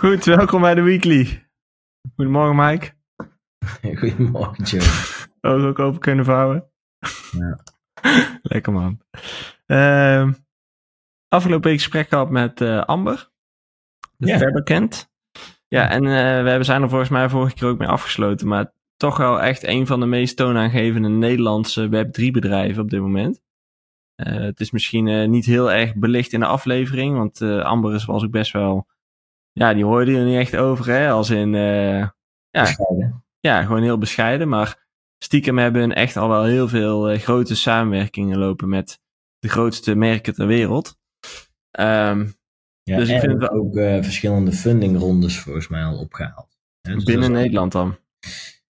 Goed, welkom bij de Weekly. Goedemorgen Mike. Goedemorgen Joe. Ogen ook open kunnen vouwen. Ja. Lekker man. Ehm, afgelopen week gesprek gehad met eh, Amber. De Ja. Fabricant. Ja, en eh, we hebben zijn er volgens mij vorige keer ook mee afgesloten. Maar toch wel echt een van de meest toonaangevende Nederlandse Web3 bedrijven op dit moment. Eh, het is misschien niet heel erg belicht in de aflevering. Want Amber is- was ook best wel... Ja, die hoorde je er niet echt over. Hè? Als in... eh, Ja. Bescheiden. ja, gewoon heel bescheiden. Maar stiekem hebben hun echt al wel heel veel eh, grote samenwerkingen lopen met de grootste merken ter wereld. Ehm, Ja, Dus ik vind het ook eh, verschillende fundingrondes volgens mij al opgehaald. Hè, dus binnen Nederland dan.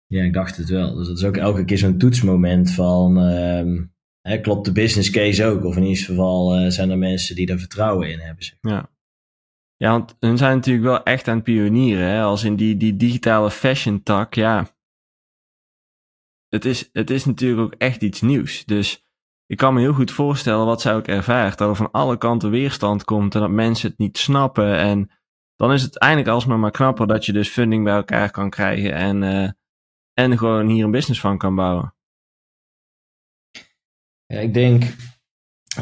Ja, ik dacht het wel. Dus dat is ook elke keer zo'n toetsmoment van... ehm, hè, klopt de business case ook? Of in ieder geval zijn er mensen die er vertrouwen in hebben. Zeg. Ja. Ja, want hun zijn natuurlijk wel echt aan het pionieren. Hè? Als in die, die digitale fashion tak, ja. Het is, het is natuurlijk ook echt iets nieuws. Dus ik kan me heel goed voorstellen wat zij ook ervaart. Dat er van alle kanten weerstand komt en dat mensen het niet snappen. En dan is het eindelijk alsmaar maar knapper dat je dus funding bij elkaar kan krijgen. En, eh, en gewoon hier een business van kan bouwen. Ja, ik denk,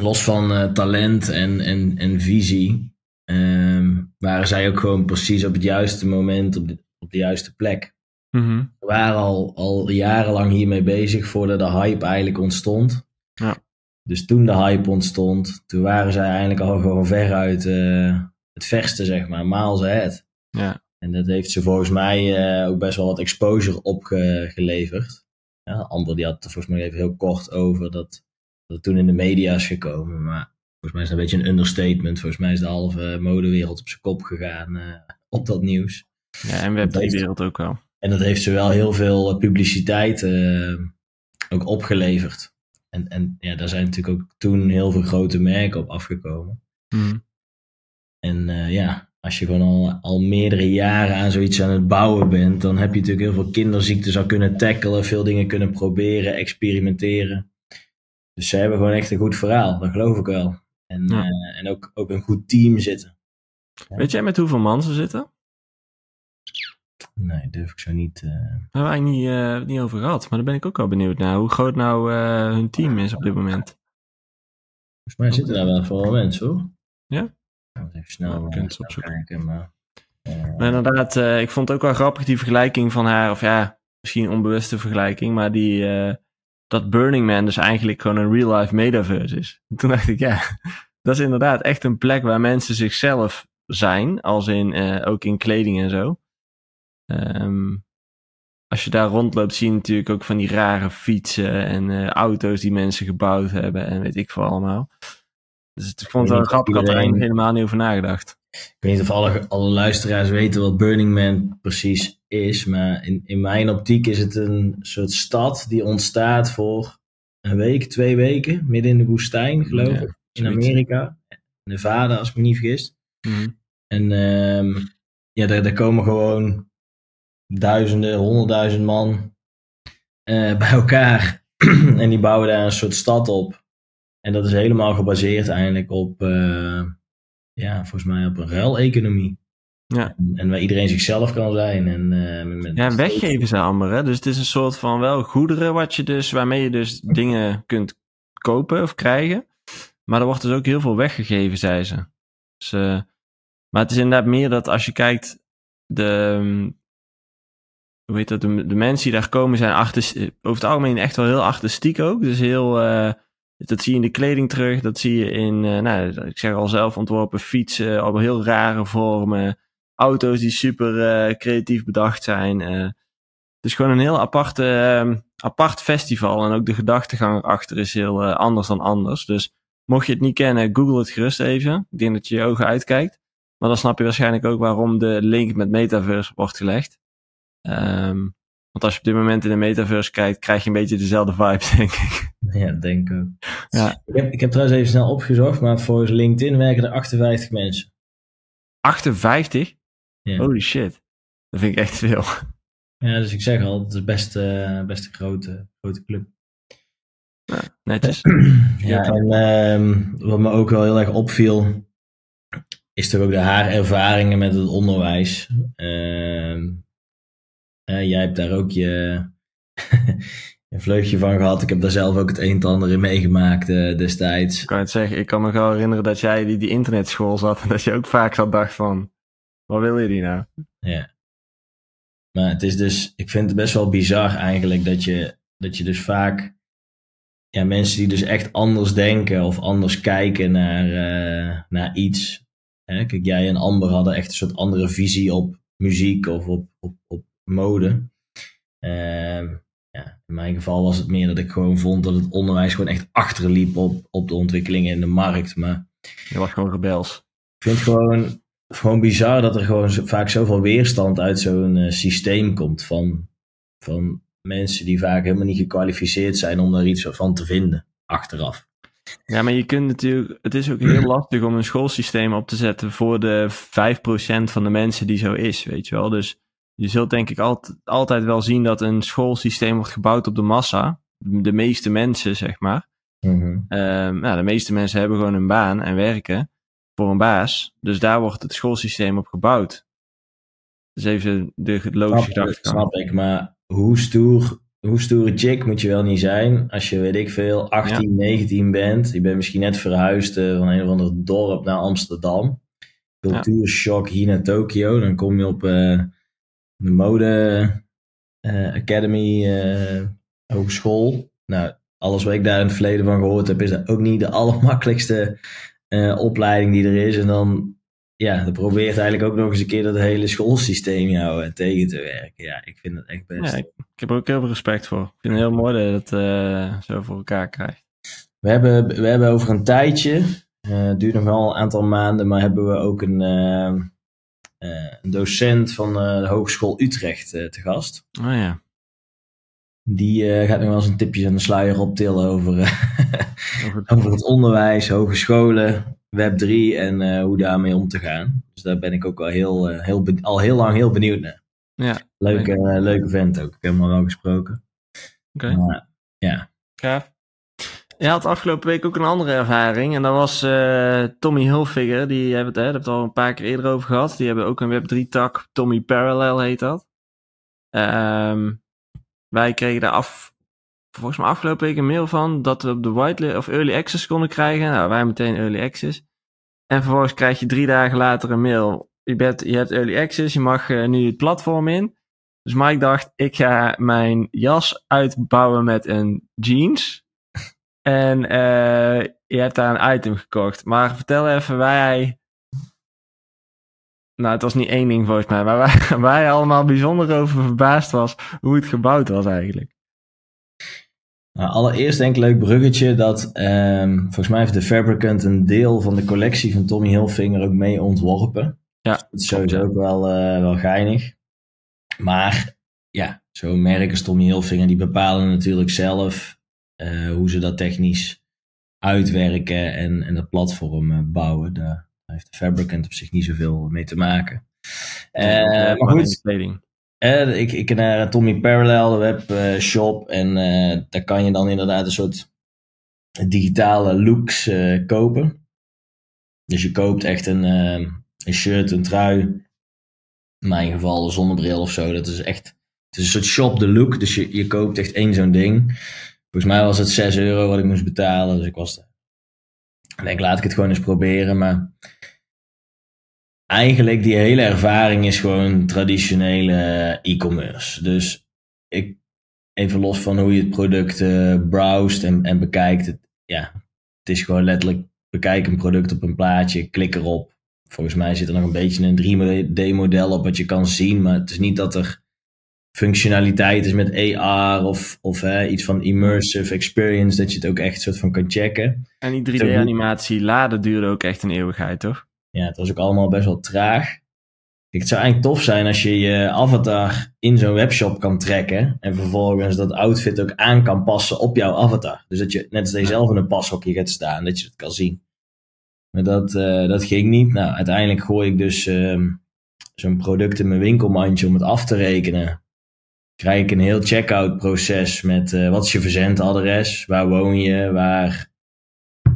los van eh, talent en, en, en visie... ehm, waren zij ook gewoon precies op het juiste moment op de, op de juiste plek. Mhm. We waren al, al jarenlang hiermee bezig voordat de hype eigenlijk ontstond. Ja. Dus toen de hype ontstond, toen waren zij eigenlijk al gewoon veruit eh het verste, zeg maar, miles ahead. Ja. En dat heeft ze volgens mij eh, ook best wel wat exposure opgeleverd. Ja, Amber die had er volgens mij even heel kort over dat, dat het toen in de media is gekomen. Maar volgens mij is dat een beetje een understatement. Volgens mij is de halve modewereld op zijn kop gegaan eh, op dat nieuws. ja, en Web3 wereld ook wel. En dat heeft ze wel heel veel eh, publiciteit eh, ook opgeleverd. En, en ja, daar zijn natuurlijk ook toen heel veel grote merken op afgekomen. Mhm. En ja, als je gewoon al, al meerdere jaren aan zoiets aan het bouwen bent, dan heb je natuurlijk heel veel kinderziektes al kunnen tackelen, veel dingen kunnen proberen, experimenteren. Dus ze hebben gewoon echt een goed verhaal, dat geloof ik wel. En, Ja. eh, en ook, ook een goed team zitten. Weet jij met hoeveel man ze zitten? Nee, durf ik zo niet. eh, Daar hebben we eigenlijk niet, eh, niet over gehad. Maar daar ben ik ook wel benieuwd naar. Hoe groot nou hun team is op dit moment. Volgens mij zitten daar wel veel mensen hoor. Ja? Ik even snel, Ja, kunnen het opzoeken. kijken, maar... Maar inderdaad, ik vond het ook wel grappig die vergelijking van haar. Of ja, misschien onbewuste vergelijking. Maar die, dat Burning Man dus eigenlijk gewoon een real-life metaverse is. En toen dacht ik, ja, dat is inderdaad echt een plek waar mensen zichzelf zijn. Als in, eh, ook in kleding en zo. Ehm, als je daar rondloopt, zie je natuurlijk ook van die rare fietsen en eh, auto's die mensen gebouwd hebben. En weet ik veel allemaal. Dus ik vond het wel grappig, ik had er eigenlijk helemaal niet over nagedacht. Ik weet niet of alle, alle luisteraars weten wat Burning Man precies is, maar in, in mijn optiek is het een soort stad die ontstaat voor een week, twee weken, midden in de woestijn, geloof Ja, ik, in. Amerika. Nevada, als ik me niet vergis. Mhm. En ehm, ja, daar, daar komen gewoon duizenden, honderdduizend man eh, bij elkaar. en die bouwen daar een soort stad op. En dat is helemaal gebaseerd eigenlijk op, eh, ja, volgens mij op een ruileconomie. Ja. En, en waar iedereen zichzelf kan zijn. En, eh, met, Ja, weggeven ze Amber, hè? Dus het is een soort van wel goederen wat je dus, waarmee je dus dingen kunt kopen of krijgen. Maar er wordt dus ook heel veel weggegeven, zei ze. Dus, eh, maar het is inderdaad meer dat als je kijkt, de, ehm, hoe heet dat, de, de mensen die daar komen zijn achter, over het algemeen echt wel heel artistiek ook. Dus heel, eh, dat zie je in de kleding terug, dat zie je in, eh, nou, ik zeg al zelf ontworpen fietsen, op heel rare vormen auto's die super eh, creatief bedacht zijn. eh. het is gewoon een heel aparte, eh, apart festival. En ook de gedachtegang erachter is heel anders dan anders. Dus mocht je het niet kennen, google het gerust even. Ik denk dat je je ogen uitkijkt. Maar dan snap je waarschijnlijk ook waarom de link met metaverse wordt gelegd. Ehm, want als je op dit moment in de metaverse kijkt, krijg je een beetje dezelfde vibes, denk ik. Ja, denk ik ook. Ja. Ik, heb, ik heb trouwens even snel opgezocht, maar volgens LinkedIn werken er 58 mensen. 58? Ja. Holy shit. Dat vind ik echt veel. Ja, dus ik zeg al, het is best, eh, best een grote, grote club. Netjes. Ja, en ehm, wat me ook wel heel erg opviel, is toch ook de haar ervaringen met het onderwijs. Jij hebt daar ook je, een vleugje van gehad. Ik heb daar zelf ook het een en ander in meegemaakt uh, destijds. Ik kan het zeggen, ik kan me wel herinneren dat jij die, die internetschool zat en dat je ook vaak zat dacht van, wat wil je die nou? Ja. Maar het is dus, ik vind het best wel bizar eigenlijk dat je, dat je dus vaak ja, mensen die dus echt anders denken of anders kijken naar, uh, naar iets. Hè? Kijk, jij en Amber hadden echt een soort andere visie op muziek of op, op, op mode. Uh, ja, in mijn geval was het meer dat ik gewoon vond dat het onderwijs gewoon echt achterliep op, op de ontwikkelingen in de markt. Maar je was gewoon rebels. Ik vind het gewoon, gewoon bizar dat er gewoon vaak zoveel weerstand uit zo'n uh, systeem komt van, van mensen die vaak helemaal niet gekwalificeerd zijn om daar iets van te vinden achteraf. Ja, maar je kunt natuurlijk, het is ook heel lastig om een schoolsysteem op te zetten voor de 5% van de mensen die zo is, weet je wel. Dus je zult denk ik altijd, altijd wel zien dat een schoolsysteem wordt gebouwd op de massa. De meeste mensen, zeg maar. Mm nou, de meeste mensen hebben gewoon een baan en werken voor een baas. Dus daar wordt het schoolsysteem op gebouwd. Dus even de logische gedachte. Snap ik, maar hoe stoer, hoe stoere chick moet je wel niet zijn als je, weet ik veel, 18, 19 bent. Je bent misschien net verhuisd uh, van een of ander dorp naar Amsterdam. Cultuurshock hier naar Tokio. Dan kom je op... Uh, de mode uh, academy uh, hogeschool. Nou, alles wat ik daar in het verleden van gehoord heb, is dat ook niet de allermakkelijkste uh, opleiding die er is. En dan, ja, dan probeert eigenlijk ook nog eens een keer dat hele schoolsysteem jou tegen te werken. Ja, ik vind het echt best. Ja, ik, ik, heb er ook heel veel respect voor. Ik vind het heel mooi dat je het zo voor elkaar krijgt. We hebben, we hebben over een tijdje, het duurt nog wel een aantal maanden, maar hebben we ook een eh, een docent van eh, de Hogeschool Utrecht eh, te gast. Oh ja. Die gaat nog wel eens een tipje aan de sluier optillen over, over, over, het onderwijs, hogescholen, Web3 en hoe daarmee om te gaan. Dus daar ben ik ook al heel, heel, al heel lang heel benieuwd naar. Ja. Leuke, leuke vent ook. Ik heb hem al wel gesproken. Oké. Okay. Ja. Gaaf. Je had afgelopen week ook een andere ervaring. En dat was uh, Tommy Hilfiger. Die hebben het, hè, het al een paar keer eerder over gehad. Die hebben ook een Web3-tak. Tommy Parallel heet dat. Um, wij kregen daar af, volgens mij afgelopen week een mail van. Dat we op de whitelist of early access konden krijgen. Nou, wij meteen early access. En vervolgens krijg je drie dagen later een mail. Je, bent, je hebt early access. Je mag uh, nu het platform in. Dus Mike dacht, ik ga mijn jas uitbouwen met een jeans. En uh, je hebt daar een item gekocht. Maar vertel even waar jij. Nou, het was niet één ding volgens mij, maar waar, waar je allemaal bijzonder over verbaasd was hoe het gebouwd was eigenlijk. Nou, allereerst denk ik leuk bruggetje dat um, volgens mij heeft de Fabricant een deel van de collectie van Tommy Hilfiger ook mee ontworpen. Ja, dat is sowieso ook wel, uh, wel geinig. Maar ja, zo'n merk als Tommy Hilfiger, die bepalen natuurlijk zelf uh, hoe ze dat technisch uitwerken en, en dat platform uh, bouwen. Daar heeft de Fabricant op zich niet zoveel mee te maken. Uh, maar goed, ik, ik ken naar Tommy Parallel, de webshop. en daar kan je dan inderdaad een soort digitale looks kopen. Dus je koopt echt een, een shirt, een trui. In mijn geval een zonnebril of zo. Dat is echt het is een soort shop de look. Dus je, je koopt echt één zo'n ding. Volgens mij was het 6 euro wat ik moest betalen. Dus ik was. Ik denk, laat ik het gewoon eens proberen. Maar eigenlijk die hele ervaring is gewoon traditionele e-commerce. Dus ik, even los van hoe je het product uh, en, en bekijkt. Ja, het is gewoon letterlijk bekijk een product op een plaatje, klik erop. Volgens mij zit er nog een beetje een 3D-model op wat je kan zien. Maar het is niet dat er functionaliteit is met AR of, of hè, iets van immersive experience, dat je het ook echt soort van kan checken. En die 3D-animatie laden duurde ook echt een eeuwigheid, toch? Ja, het was ook allemaal best wel traag. het zou eigenlijk tof zijn als je je avatar in zo'n webshop kan trekken en vervolgens dat outfit ook aan kan passen op jouw avatar. Dus dat je net als je zelf in een pashokje gaat staan, dat je het kan zien. Maar dat, uh, dat ging niet. Nou, uiteindelijk gooi ik dus uh, zo'n product in mijn winkelmandje om het af te rekenen krijg ik een heel checkout proces met uh, wat is je verzendadres, waar woon je, waar,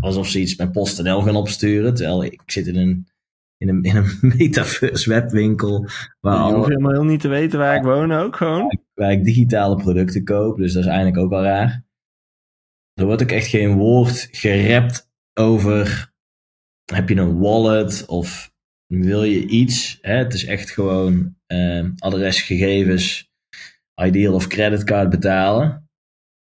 alsof ze iets met PostNL gaan opsturen. Terwijl ik zit in een in een, in een metaverse webwinkel. Waar, Je hoeft helemaal heel niet te weten waar ik woon ook gewoon. waar ik digitale producten koop. Dus dat is eigenlijk ook wel raar. Er wordt ook echt geen woord gerept over. Heb je een wallet of wil je iets? Hè? Het is echt gewoon eh, adresgegevens, ideal of creditcard betalen.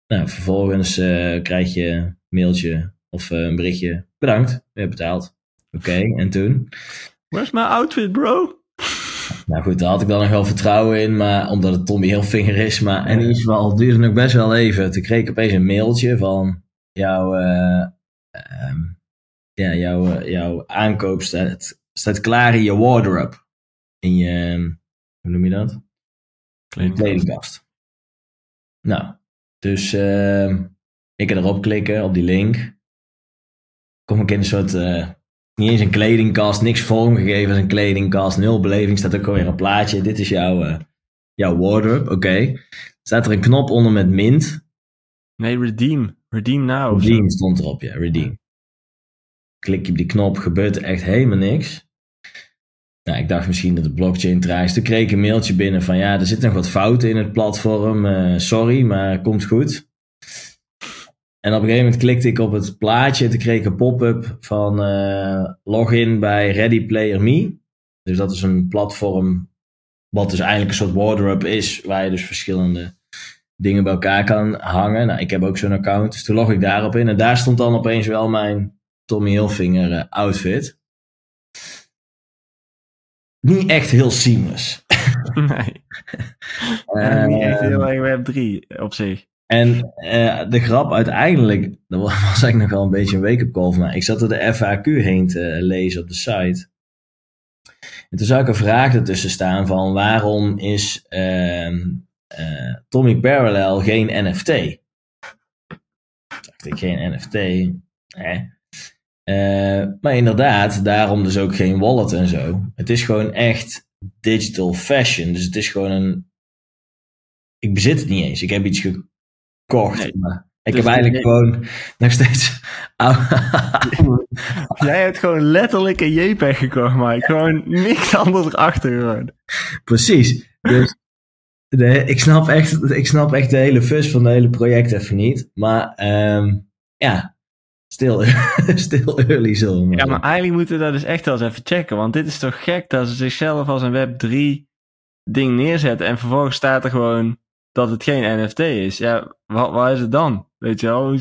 Nou, vervolgens eh, krijg je een mailtje of eh, een berichtje. Bedankt, je hebt betaald. Oké, en toen? Where's my outfit, bro? Nou goed, daar had ik dan nog wel vertrouwen in, maar omdat het Tommy Hilfiger is. Maar in ieder geval duurde het nog best wel even. Toen kreeg ik opeens een mailtje van jouw, eh, ehm, ja, jouw, jouw aankoop staat, staat klaar in je wardrobe. In je, ehm, hoe noem je dat? Kledingkast. Nou, dus ehm, ik erop klikken, op die link. Kom ik in een soort, eh, niet eens een kledingkast, niks vormgegeven als een kledingkast, nul beleving, staat ook alweer een plaatje. Dit is jouw, eh, jouw wardrobe, oké. Staat er een knop onder met mint. Nee, redeem. Redeem now. Redeem stond erop, ja, redeem. Klik je op die knop, gebeurt er echt helemaal niks. Nou, ik dacht misschien dat de blockchain traag is. Toen kreeg ik een mailtje binnen van ja, er zitten nog wat fouten in het platform. eh, sorry, maar komt goed. En op een gegeven moment klikte ik op het plaatje. Toen kreeg een pop-up van eh, login bij Ready Player Me. Dus dat is een platform wat dus eigenlijk een soort wardrobe is. Waar je dus verschillende dingen bij elkaar kan hangen. Nou, ik heb ook zo'n account. Dus toen log ik daarop in. En daar stond dan opeens wel mijn Tommy Hilfiger eh, outfit. Niet echt heel seamless. Nee. En niet echt Eh, heel erg Web 3 op zich. En eh, de grap uiteindelijk, dat was eigenlijk nog wel een beetje een wake-up call van mij. Ik zat er de FAQ heen te lezen op de site. En toen zag ik een vraag ertussen staan van waarom is ehm, eh, Tommy Parallel geen NFT? Dacht ik, geen NFT? Eh. Eh, maar inderdaad, daarom dus ook geen wallet en zo. Het is gewoon echt digital fashion. Dus het is gewoon een... Ik bezit het niet eens. Ik heb iets gekocht. Nee. Maar ik Dus heb eigenlijk nee. gewoon nog steeds... oude- Jij hebt gewoon letterlijk een JPEG gekocht, Mike. Gewoon niks anders erachter gewoon. Precies. Dus de, ik, snap echt, ik snap echt de hele fus van het hele project even niet. Maar ehm, ja, stil, stil early zo. Ja, maar eigenlijk moeten we dat dus echt wel eens even checken. Want dit is toch gek dat ze zichzelf als een Web 3 ding neerzetten. En vervolgens staat er gewoon dat het geen NFT is. Ja, wat, wat is het dan? Weet je wel?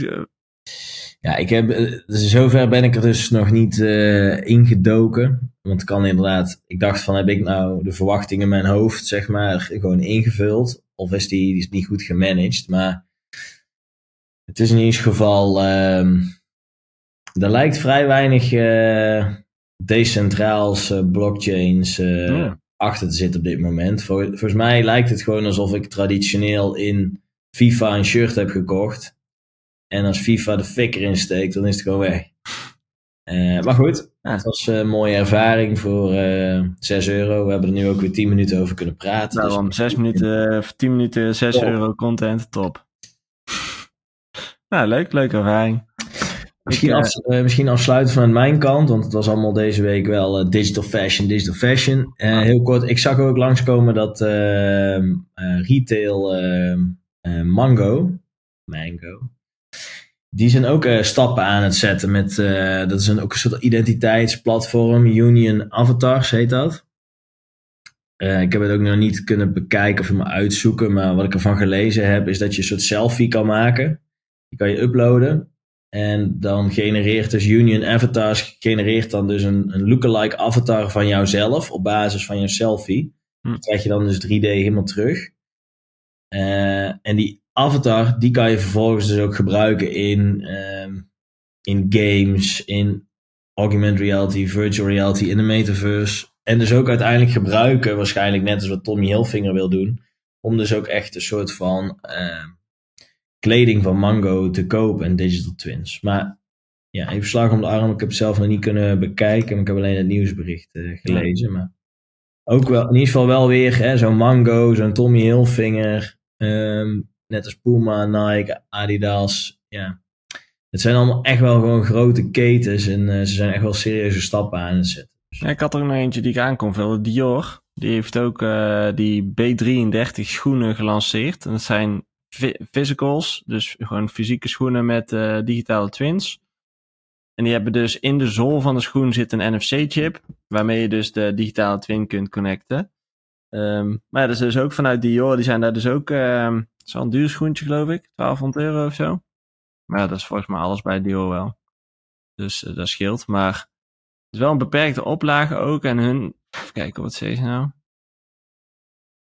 Ja, ik heb, eh, zover ben ik er dus nog niet eh, ingedoken. Want kan inderdaad, ik dacht van heb ik nou de verwachting in mijn hoofd, zeg maar, gewoon ingevuld? Of is die, die is niet goed gemanaged? Maar het is in ieder geval, ehm, er lijkt vrij weinig eh, decentraals, eh, blockchains eh, achter te zitten op dit moment. Vol- volgens mij lijkt het gewoon alsof ik traditioneel in FIFA een shirt heb gekocht. En als FIFA de fik erin steekt, dan is het gewoon weg. Maar goed, Ja. het was een mooie ervaring voor eh 6 euro. We hebben er nu ook weer 10 minuten over kunnen praten. Nou, dus- dan 6 minuten, of 10 minuten, 6 Top. euro content, top. Nou, leuk, leuke ervaring. Misschien, eh, af, misschien afsluiten vanuit mijn kant, want het was allemaal deze week wel eh, digital fashion, digital fashion. Eh, heel kort, ik zag ook langskomen dat ehm, eh, retail ehm, eh, Mango, Mango, die zijn ook stappen aan het zetten met, dat is een, ook een soort identiteitsplatform, Union Avatars heet dat. Ik heb het ook nog niet kunnen bekijken of helemaal uitzoeken, maar wat ik ervan gelezen heb is dat je een soort selfie kan maken. Die kan je uploaden. En dan genereert dus Union Avatars genereert dan dus een, een lookalike avatar van jouzelf op basis van je selfie. Hm. Dat krijg je dan dus 3D helemaal terug. Eh, en die avatar, die kan je vervolgens dus ook gebruiken in, ehm, in games, in augmented reality, virtual reality, in de metaverse. En dus ook uiteindelijk gebruiken, waarschijnlijk net als wat Tommy Hilfiger wil doen, om dus ook echt een soort van ehm, kleding van Mango te kopen en digital twins. Maar ja, even slag om de arm. Ik heb het zelf nog niet kunnen bekijken. maar Ik heb alleen het nieuwsbericht eh, gelezen. Maar ook wel, in ieder geval wel weer hè, zo'n Mango, zo'n Tommy Hilfiger. ehm, net als Puma, Nike, Adidas. Ja. Het zijn allemaal echt wel gewoon grote ketens. En eh, ze zijn echt wel serieuze stappen aan het zetten. Ja, ik had er nog eentje die ik aan kon vullen. Dior. Die heeft ook uh, die B33 schoenen gelanceerd. En dat zijn physicals, dus gewoon fysieke schoenen met uh, digitale twins. En die hebben dus in de zool van de schoen zit een NFC-chip, waarmee je dus de digitale twin kunt connecten. Um, maar ja, dat is dus ook vanuit Dior, die zijn daar dus ook, um, het is wel een duur schoentje geloof ik, 1200 euro of zo. Maar ja, dat is volgens mij alles bij Dior wel. Dus uh, dat scheelt, maar het is wel een beperkte oplage ook en hun, even kijken wat ze nou.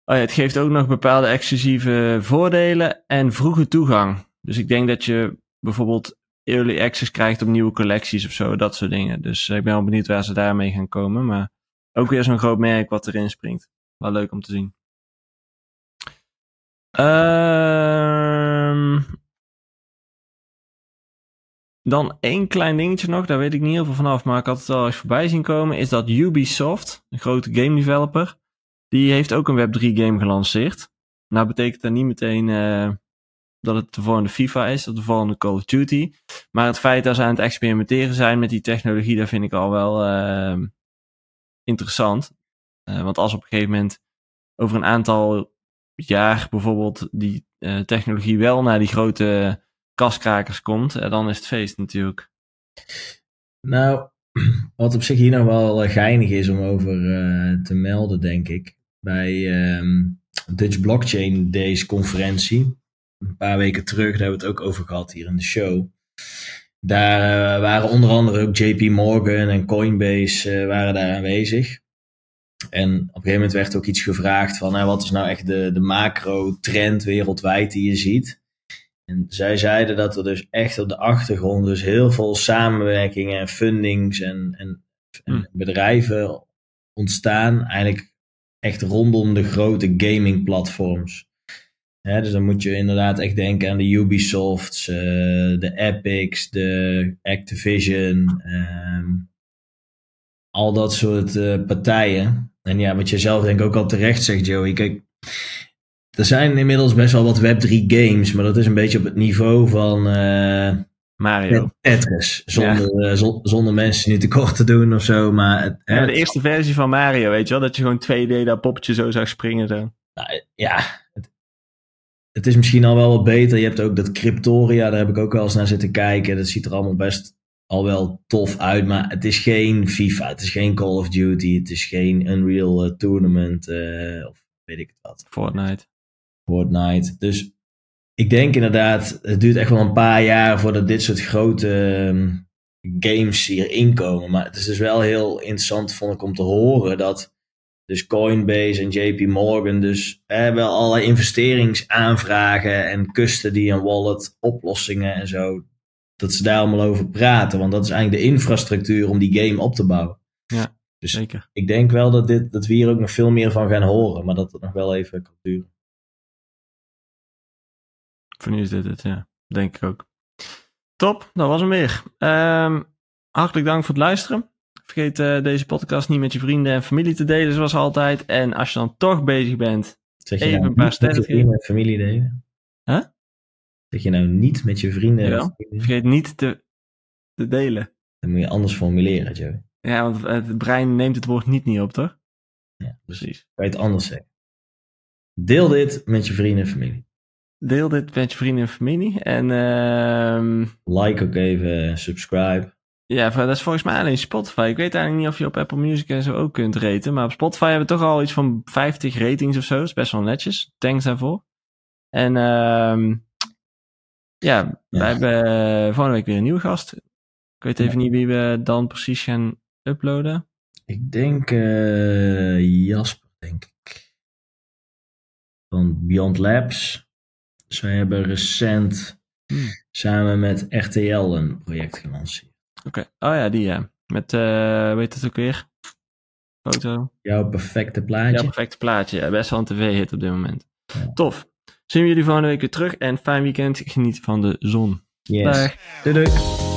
Oh het geeft ook nog bepaalde exclusieve voordelen en vroege toegang. Dus ik denk dat je bijvoorbeeld early access krijgt op nieuwe collecties of zo, dat soort dingen. Dus ik ben wel benieuwd waar ze daarmee gaan komen. Maar ook weer zo'n groot merk wat erin springt. Wel leuk om te zien. Um, dan één klein dingetje nog, daar weet ik niet heel veel vanaf, maar ik had het al eens voorbij zien komen, is dat Ubisoft, een grote game developer, die heeft ook een Web3 game gelanceerd. Nou betekent dat niet meteen uh, dat het de volgende FIFA is, of de volgende Call of Duty. Maar het feit dat ze aan het experimenteren zijn met die technologie, dat vind ik al wel uh, interessant. Uh, want als op een gegeven moment over een aantal jaar bijvoorbeeld die technologie wel naar die grote kaskrakers komt, dan is het feest natuurlijk. Nou, wat op zich hier nog wel geinig is om over te melden, denk ik bij um, Dutch Blockchain Days conferentie. Een paar weken terug, daar hebben we het ook over gehad hier in de show. Daar uh, waren onder andere ook JP Morgan en Coinbase uh, waren daar aanwezig. En op een gegeven moment werd ook iets gevraagd van nou, wat is nou echt de, de macro-trend wereldwijd die je ziet. En zij zeiden dat er dus echt op de achtergrond dus heel veel samenwerkingen en fundings en, en, en hm. bedrijven ontstaan. Eigenlijk echt rondom de grote gaming platforms. dus dan moet je inderdaad echt denken aan de Ubisofts, uh, de Epics, de Activision, um, al dat soort uh, partijen. En ja, wat je zelf denk ik ook al terecht zegt, Joey. Kijk, er zijn inmiddels best wel wat Web3 games, maar dat is een beetje op het niveau van uh, Mario. Tetris. Zonder, ja. uh, zonder mensen nu tekort te doen of zo. Maar het, ja, de eerste versie van Mario, weet je wel? Dat je gewoon 2D dat poppetje zo zag springen. Zo. Nou, ja, het, het, is misschien al wel wat beter. Je hebt ook dat Cryptoria, daar heb ik ook wel eens naar zitten kijken. Dat ziet er allemaal best al wel tof uit. Maar het is geen FIFA, het is geen Call of Duty, het is geen Unreal uh, Tournament uh, of weet ik wat. Fortnite. Fortnite. Dus ik denk inderdaad, het duurt echt wel een paar jaar voordat dit soort grote ehm, games hier inkomen. Maar het is dus wel heel interessant, vond ik, om te horen dat dus Coinbase en JP Morgan dus eh, wel allerlei investeringsaanvragen en die een wallet oplossingen en zo, dat ze daar allemaal over praten. Want dat is eigenlijk de infrastructuur om die game op te bouwen. Ja, dus zeker. Ik denk wel dat, dit, dat we hier ook nog veel meer van gaan horen, maar dat het nog wel even kan duren. Voor nu is dit het, ja. Denk ik ook. Top, dat was hem weer. Um, hartelijk dank voor het luisteren. Vergeet uh, deze podcast niet met je vrienden en familie te delen, zoals altijd. En als je dan toch bezig bent, zeg je even nou een paar sterren met je vrienden en familie delen? Huh? Zeg je nou niet met je vrienden en familie? Vergeet niet te, te delen. Dan moet je anders formuleren, Joe. Ja, want het brein neemt het woord niet niet op, toch? Ja, precies. Kan je het anders zeggen? Deel dit met je vrienden en familie. Deel dit met je vrienden en familie. En, uh, like ook even, subscribe. Ja, dat is volgens mij alleen Spotify. Ik weet eigenlijk niet of je op Apple Music en zo ook kunt raten. Maar op Spotify hebben we toch al iets van 50 ratings of zo. Dat is best wel netjes. Thanks daarvoor. En uh, ja, wij hebben uh, volgende week weer een nieuwe gast. Ik weet even niet wie we dan precies gaan uploaden. Ik denk uh, Jasper, denk ik. Van Beyond Labs. Zij hebben recent hmm. samen met RTL een project gelanceerd. Oké, oh ja, die ja. Met, uh, weet het ook weer? Foto. Jouw perfecte plaatje. Jouw perfecte plaatje, ja. Best wel een tv-hit op dit moment. Tof. Zien we jullie volgende week weer terug en fijn weekend. Geniet van de zon. Yes. Dag. Doei doei.